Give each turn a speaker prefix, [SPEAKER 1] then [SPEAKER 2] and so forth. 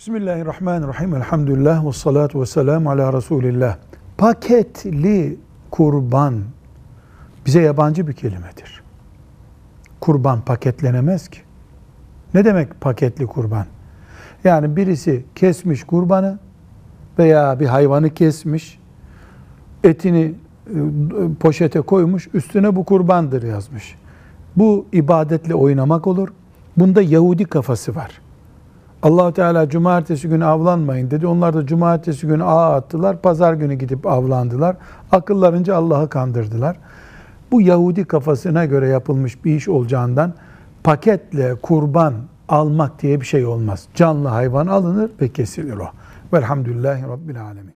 [SPEAKER 1] Bismillahirrahmanirrahim. Elhamdülillah ve salatu ve selamu ala Resulillah. Paketli kurban bize yabancı bir kelimedir. Kurban paketlenemez ki. Ne demek paketli kurban? Yani birisi kesmiş kurbanı veya bir hayvanı kesmiş, etini e, poşete koymuş, üstüne bu kurbandır yazmış. Bu ibadetle oynamak olur. Bunda Yahudi kafası var allah Teala cumartesi günü avlanmayın dedi. Onlar da cumartesi günü ağ attılar. Pazar günü gidip avlandılar. Akıllarınca Allah'ı kandırdılar. Bu Yahudi kafasına göre yapılmış bir iş olacağından paketle kurban almak diye bir şey olmaz. Canlı hayvan alınır ve kesilir o. Velhamdülillahi Rabbil Alemin.